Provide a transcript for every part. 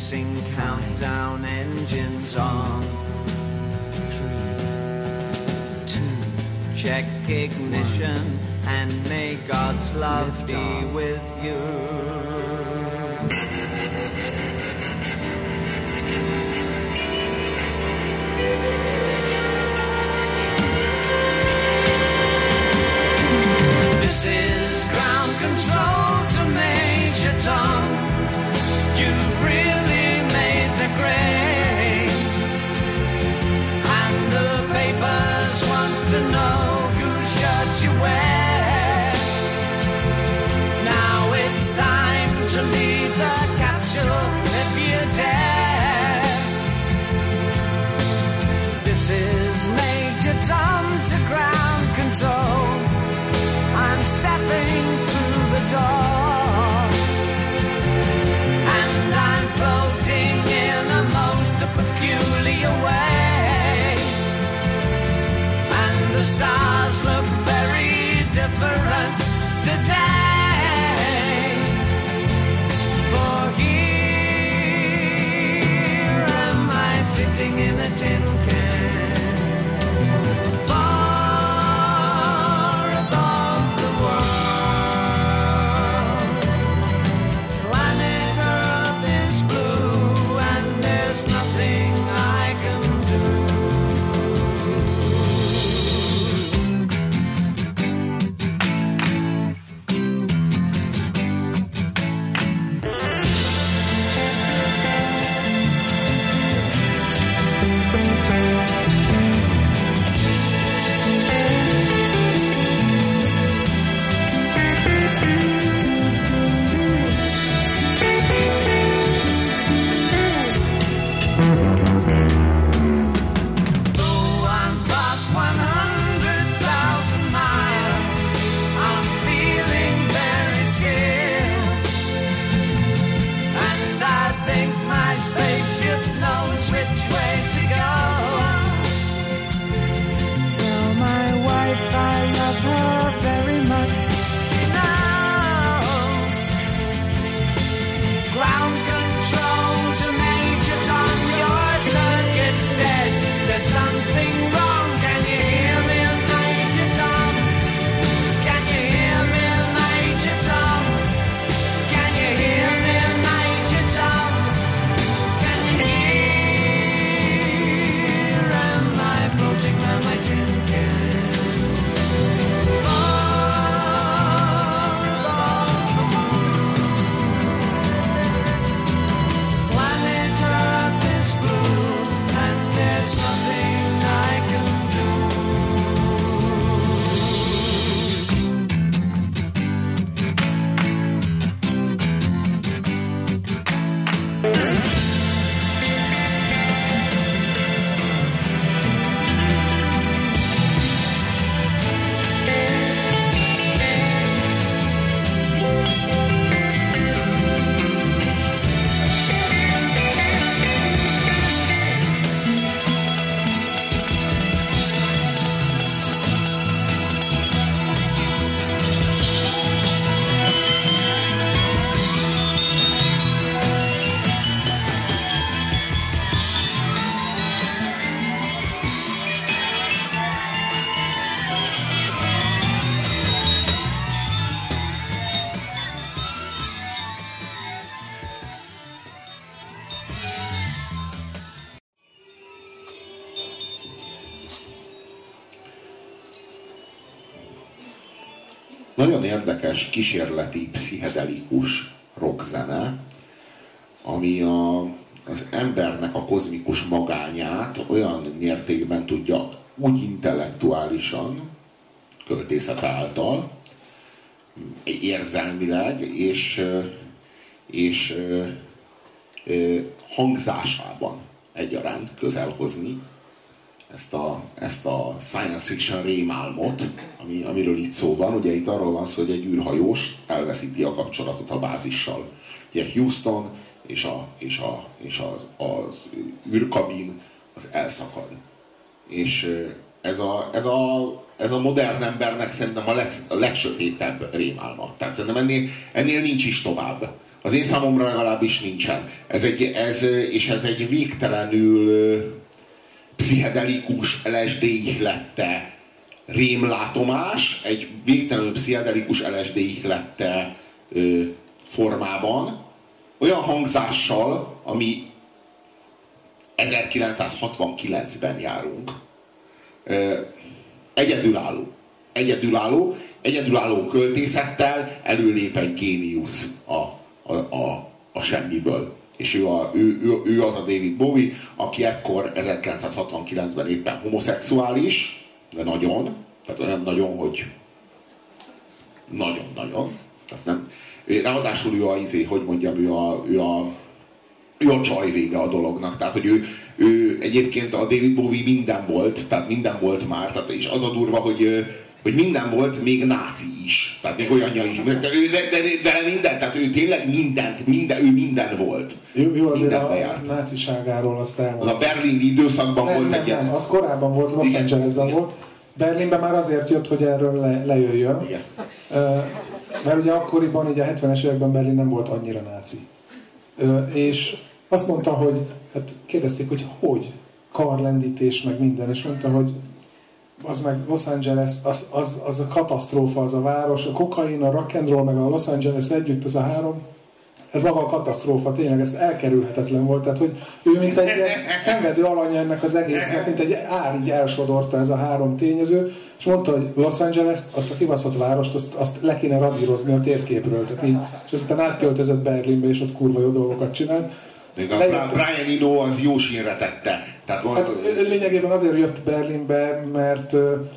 dancing countdown engines on. Three, two, check ignition and may God's love be with you. This is ground control to Major Tom. through the dark. nagyon érdekes kísérleti, pszichedelikus rockzene, ami a, az embernek a kozmikus magányát olyan mértékben tudja úgy intellektuálisan, költészet által, érzelmileg, és, és hangzásában egyaránt közelhozni ezt a, ezt a science fiction rémálmot, ami, amiről itt szó van. Ugye itt arról van szó, hogy egy űrhajós elveszíti a kapcsolatot a bázissal. Ugye Houston és, a, és, a, és az, az űrkabin az elszakad. És ez a, ez a, ez a modern embernek szerintem a, leg, a legsötétebb rémálma. Tehát szerintem ennél, ennél nincs is tovább. Az én számomra legalábbis nincsen. Ez egy, ez, és ez egy végtelenül pszichedelikus LSD ihlette rémlátomás, egy végtelenül pszichedelikus LSD ihlette ö, formában, olyan hangzással, ami 1969-ben járunk. Ö, egyedülálló. Egyedülálló, egyedülálló költészettel előlép egy géniusz a, a, a, a semmiből és ő, a, ő, ő, ő az a David Bowie, aki ekkor 1969-ben éppen homoszexuális, de nagyon, tehát olyan nagyon, hogy nagyon-nagyon. Tehát nem, ráadásul ő a, izé, hogy mondjam, ő a, ő a, ő a csaj vége a dolognak. Tehát, hogy ő, ő egyébként a David Bowie minden volt, tehát minden volt már, tehát, és az a durva, hogy hogy minden volt, még náci is. Tehát még olyanja is. De, de, de, de minden, tehát ő tényleg mindent, minden, ő minden volt. Ő, ő azért a bejárt. náciságáról azt elmondta. Az a berlini időszakban nem, volt nem, egy nem, az korábban volt, Los Angelesben volt. Berlinben már azért jött, hogy erről le, lejöjjön. Igen. Mert ugye akkoriban, ugye a 70-es években Berlin nem volt annyira náci. És azt mondta, hogy, hát kérdezték, hogy hogy, karlendítés, meg minden, és mondta, hogy az meg Los Angeles, az, az, az a katasztrófa, az a város, a kokain, a rock and roll, meg a Los Angeles együtt, ez a három, ez maga a katasztrófa, tényleg ez elkerülhetetlen volt, tehát hogy ő mint egy szenvedő alanya ennek az egésznek, mint egy ár így elsodorta ez a három tényező, és mondta, hogy Los Angeles, azt a kibaszott várost, azt, azt le kéne radírozni a térképről, tehát így, és aztán átköltözött Berlinbe, és ott kurva jó dolgokat csinált, még a Brian Eno az jó sínre tette. Tehát van, hát, lényegében azért jött Berlinbe, mert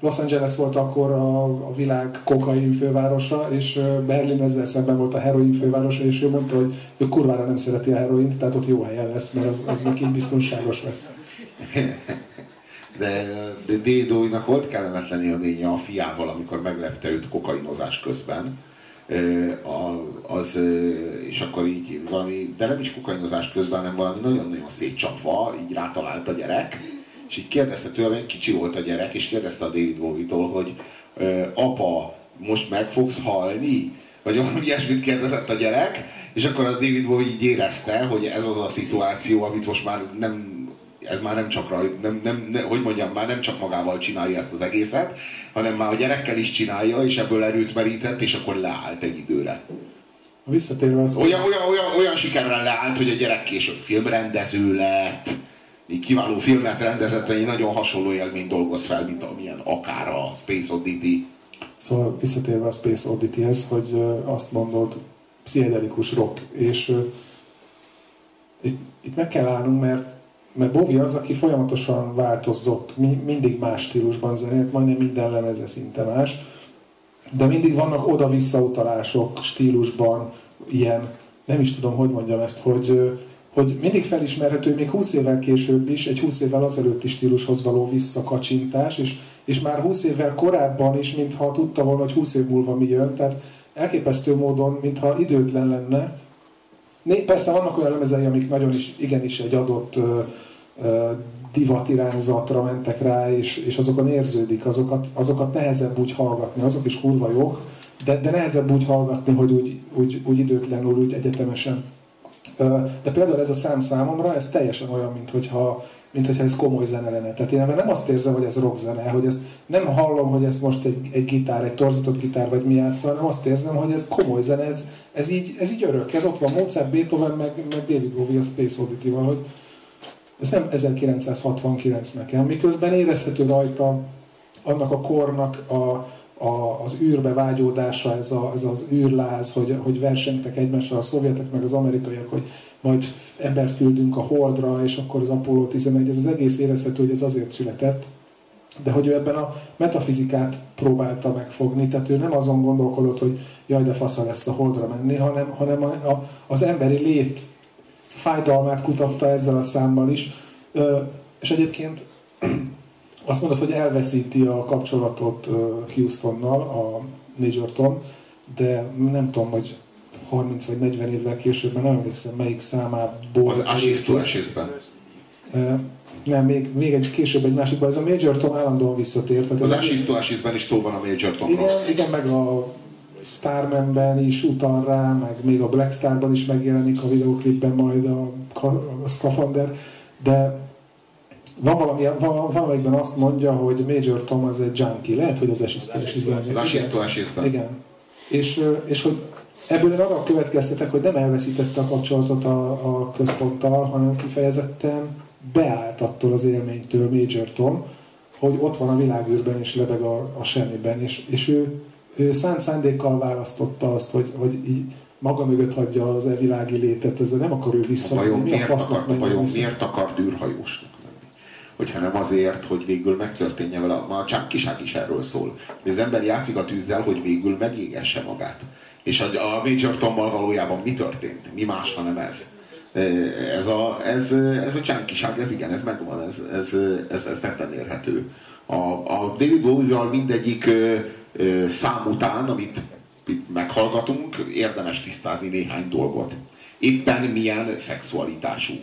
Los Angeles volt akkor a, a világ kokain fővárosa, és Berlin ezzel szemben volt a heroin fővárosa, és ő mondta, hogy ő kurvára nem szereti a heroint, tehát ott jó helyen lesz, mert az, az neki biztonságos lesz. De, de Dédóinak volt kellemetlen élménye a fiával, amikor meglepte őt kokainozás közben az, és akkor így valami, de nem is kokainozás közben, hanem valami nagyon-nagyon szétcsapva, így rátalált a gyerek, és így kérdezte tőle, kicsi volt a gyerek, és kérdezte a David Bowie-tól, hogy apa, most meg fogsz halni? Vagy valami ilyesmit kérdezett a gyerek, és akkor a David Bowie így érezte, hogy ez az a szituáció, amit most már nem ez már nem csak rajt, nem, nem, ne, hogy mondjam, már nem csak magával csinálja ezt az egészet, hanem már a gyerekkel is csinálja, és ebből erőt merített, és akkor leállt egy időre. Visszatérve az... Olyan, olyan, olyan, olyan sikerrel leállt, hogy a gyerek később filmrendező lett, így kiváló filmet rendezett, egy nagyon hasonló élmény dolgoz fel, mint amilyen akár a Space Oddity. Szóval visszatérve a Space Oddity-hez, hogy azt mondod, pszichedelikus rock, és itt, itt meg kell állnunk, mert mert Bovi az, aki folyamatosan változott, mindig más stílusban zenélt, majdnem minden lemeze szinte más, de mindig vannak oda-vissza utalások stílusban, ilyen, nem is tudom, hogy mondjam ezt, hogy, hogy mindig felismerhető, még 20 évvel később is, egy 20 évvel azelőtti stílushoz való visszakacsintás, és, és már 20 évvel korábban is, mintha tudta volna, hogy 20 év múlva mi jön, tehát elképesztő módon, mintha időtlen lenne, Persze vannak olyan lemezei, amik nagyon is, igenis egy adott divatirányzatra mentek rá, és, és azokon érződik, azokat, azokat nehezebb úgy hallgatni, azok is kurva jók, de, de nehezebb úgy hallgatni, hogy úgy, úgy, úgy időtlenül, úgy egyetemesen. De például ez a szám számomra, ez teljesen olyan, mint hogyha, mint hogyha ez komoly zene lenne. Tehát én nem azt érzem, hogy ez rock zene, hogy ezt nem hallom, hogy ez most egy, egy gitár, egy torzított gitár vagy mi játszol, hanem azt érzem, hogy ez komoly zene, ez, ez, így, ez így örök. Ez ott van Mozart, Beethoven, meg, meg David Bowie a Space Oddity-val, hogy ez nem 1969 nekem, miközben érezhető rajta annak a kornak a, a, az űrbe vágyódása, ez, a, ez az űrláz, hogy, hogy versengtek egymással a szovjetek meg az amerikaiak, hogy majd embert küldünk a Holdra, és akkor az Apollo 11, ez az egész érezhető, hogy ez azért született, de hogy ő ebben a metafizikát próbálta megfogni, tehát ő nem azon gondolkodott, hogy jaj, de fasza lesz a Holdra menni, hanem, hanem a, a, az emberi lét fájdalmát kutatta ezzel a számmal is. Ö, és egyébként azt mondod, hogy elveszíti a kapcsolatot Houstonnal, a Major Tom, de nem tudom, hogy 30 vagy 40 évvel később, nem emlékszem melyik számából. Az Ashes to Ashes-ben. Nem, még, még egy később egy másikban, ez a Major Tom állandóan visszatér. Tehát Az Ashes to Ashes-ben is szó van a Major Tomról. igen, igen, meg a Starmanben is utal rá, meg még a Black Starban is megjelenik a videóklipben majd a, a Scaphander, de van valami, van, valamelyikben azt mondja, hogy Major Tom az egy junkie, lehet, hogy az esiztésben. Az Ashes-ben. Igen. És, és hogy ebből én arra következtetek, hogy nem elveszítette a kapcsolatot a, a központtal, hanem kifejezetten beállt attól az élménytől Major Tom, hogy ott van a világűrben és lebeg a, a semmiben, és, és ő, ő szánt szándékkal választotta azt, hogy, hogy így maga mögött hagyja az e-világi létet, ezzel nem akar ő visszamenni. Vajon Mi miért menjen vajon vissza? miért akart űrhajósnak lenni? Hogyha nem azért, hogy végül megtörténje vele, a csánkiság is erről szól. Hogy az ember játszik a tűzzel, hogy végül megégesse magát. És a, a Major Tommal valójában mi történt? Mi más, hanem ez? Ez a, ez, ez a csánkiság, ez igen, ez megvan, ez, ez, ez, ez tetten érhető. A, a David Bowie-val mindegyik ö, szám után, amit itt meghallgatunk, érdemes tisztázni néhány dolgot. Éppen milyen szexualitású.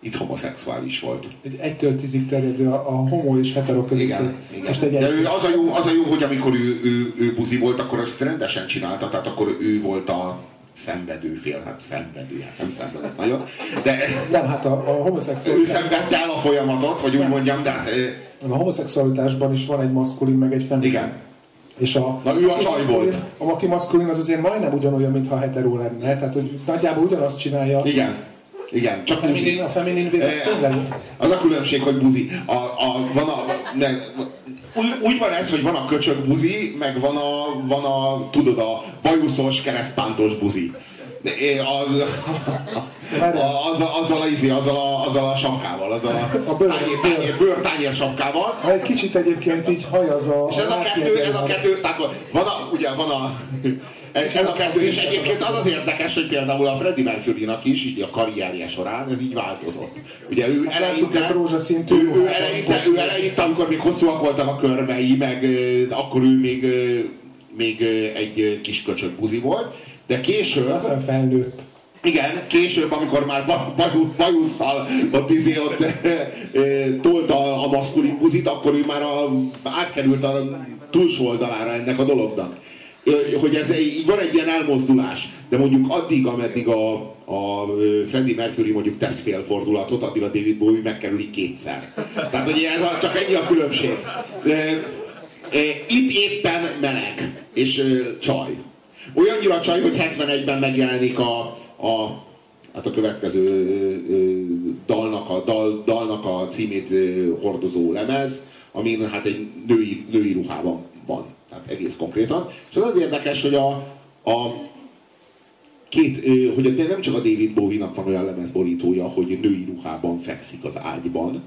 Itt homoszexuális volt. Egy egytől tízig terjedő a, a homo és hetero között. Igen, igen. Most egy De ő, az, a jó, az a jó, hogy amikor ő, ő, ő buzi volt, akkor ezt rendesen csinálta, tehát akkor ő volt a szenvedő fél, hát szenvedő, hát nem szenvedett nagyon, de nem, hát a, a ő homoszexualitás, szenvedte el a folyamatot, vagy úgy mondjam, de hát, ö, a homoszexualitásban is van egy maszkulin, meg egy feminin. igen. És a, Na, ő a csaj volt. A aki maszkulin az azért majdnem ugyanolyan, mintha hetero lenne. Tehát, hogy nagyjából ugyanazt csinálja. Igen. Igen, csak A feminin, buzi. a feminin vér, az Eh, tényleg Az a különbség, hogy buzi. A, a, van a, ne, úgy, úgy van ez, hogy van a köcsög buzi, meg van a, van a tudod, a bajuszos, keresztpántos buzi. A, a, azzal, azzal, a, izé, azzal, a, azzal a sapkával, azzal a, A bőr- tányér, tányér, bőr, tányér sapkával. Ha egy kicsit egyébként így hajaz a... És ez a kettő, ez a kettő, tehát van a, ugye van a, ez, ez a kettő, és egyébként az az érdekes, hogy például a Freddie Mercury-nak is így a karrierje során ez így változott. Ugye ő eleinte, rózsaszintű ő, ő eleinte, ő eleinte, amikor még hosszúak voltak a körmei, meg akkor ő még, még egy kis köcsög buzi volt, de később, Aztán felnőtt. igen, később, amikor már ba- baj- bajusszal ott, izé, ott e, tolta a maszkulin buzit, akkor ő már a, átkerült a túlsó oldalára ennek a dolognak. Hogy ez egy- van egy ilyen elmozdulás, de mondjuk addig, ameddig a, a Freddie Mercury mondjuk tesz félfordulatot, addig a David Bowie megkerüli kétszer. Tehát, hogy ez a, csak ennyi a különbség. Itt éppen meleg, és csaj. Olyannyira csaj, hogy 71-ben megjelenik a, a, hát a következő dalnak a, dal, dalnak a címét hordozó lemez, amin hát egy női, női ruhában van. Tehát egész konkrétan. És az az érdekes, hogy a, a két, hogy nem csak a David Bowie-nak van olyan lemezborítója, hogy női ruhában fekszik az ágyban,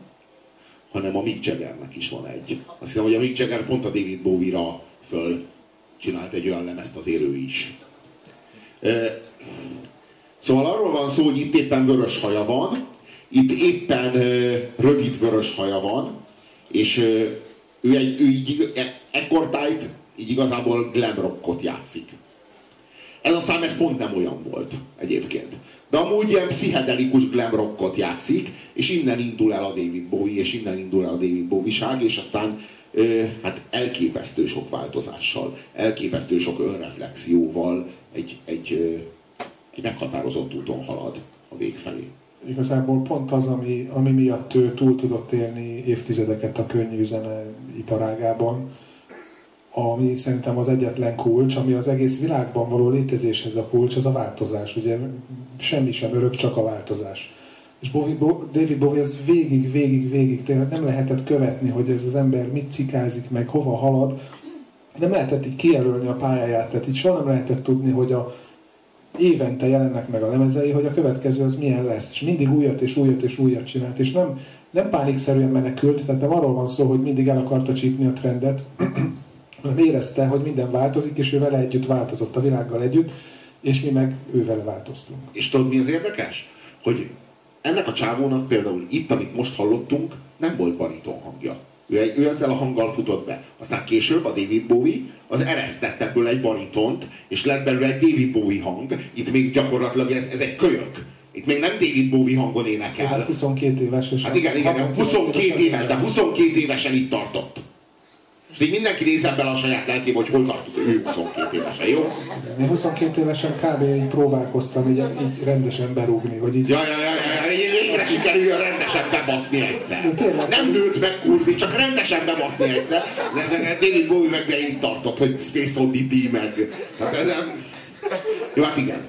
hanem a Mick Jaggernek is van egy. Azt hiszem, hogy a Mick Jagger pont a David Bowie-ra föl csinált egy olyan lemezt azért ő is. Szóval arról van szó, hogy itt éppen vörös haja van, itt éppen rövid vörös haja van, és ő, egy, ő így e- ekkortájt így igazából glam rockot játszik. Ez a szám, ez pont nem olyan volt egyébként. De amúgy ilyen pszichedelikus glam rockot játszik, és innen indul el a David Bowie, és innen indul el a David Bowie-ság, és aztán ö, hát elképesztő sok változással, elképesztő sok önreflexióval egy, egy, ö, egy meghatározott úton halad a vég felé. Igazából pont az, ami, ami miatt ő túl tudott élni évtizedeket a könnyű zene iparágában, ami szerintem az egyetlen kulcs, ami az egész világban való létezéshez a kulcs, az a változás. Ugye semmi sem örök, csak a változás. És Bowie, Bo, David Bowie ez végig, végig, végig tényleg nem lehetett követni, hogy ez az ember mit cikázik meg, hova halad. Nem lehetett így kijelölni a pályáját, tehát így soha nem lehetett tudni, hogy a, évente jelennek meg a lemezei, hogy a következő az milyen lesz. És mindig újat és újat és újat csinált. És nem, nem pánikszerűen menekült, tehát nem arról van szó, hogy mindig el akarta csípni a trendet, hanem érezte, hogy minden változik, és ő vele együtt változott a világgal együtt, és mi meg ő vele változtunk. És tudod, mi az érdekes? hogy ennek a csávónak például itt, amit most hallottunk, nem volt bariton hangja. Ő, ő ezzel a hanggal futott be. Aztán később a David Bowie az eresztett ebből egy baritont, és lett belőle egy David Bowie hang. Itt még gyakorlatilag ez, ez egy kölyök. Itt még nem David Bowie hangon énekel. Hát 22 éves. És Hát igen, igen, 22 éves, de 22 évesen itt tartott. És így mindenki nézzen bele a saját lelkébe, hogy hol tartott ő 22 évesen, jó? Én 22 évesen kb. így próbálkoztam így, így rendesen berúgni, vagy így... Ja, ja, ja, ja, ja, sikerüljön rendesen bebaszni egyszer. De. Nem nőtt meg kurvi, csak rendesen bebaszni egyszer. David Bowie meg így tartott, hogy Space Oddity meg. Tehát ez nem... Jó, hát igen.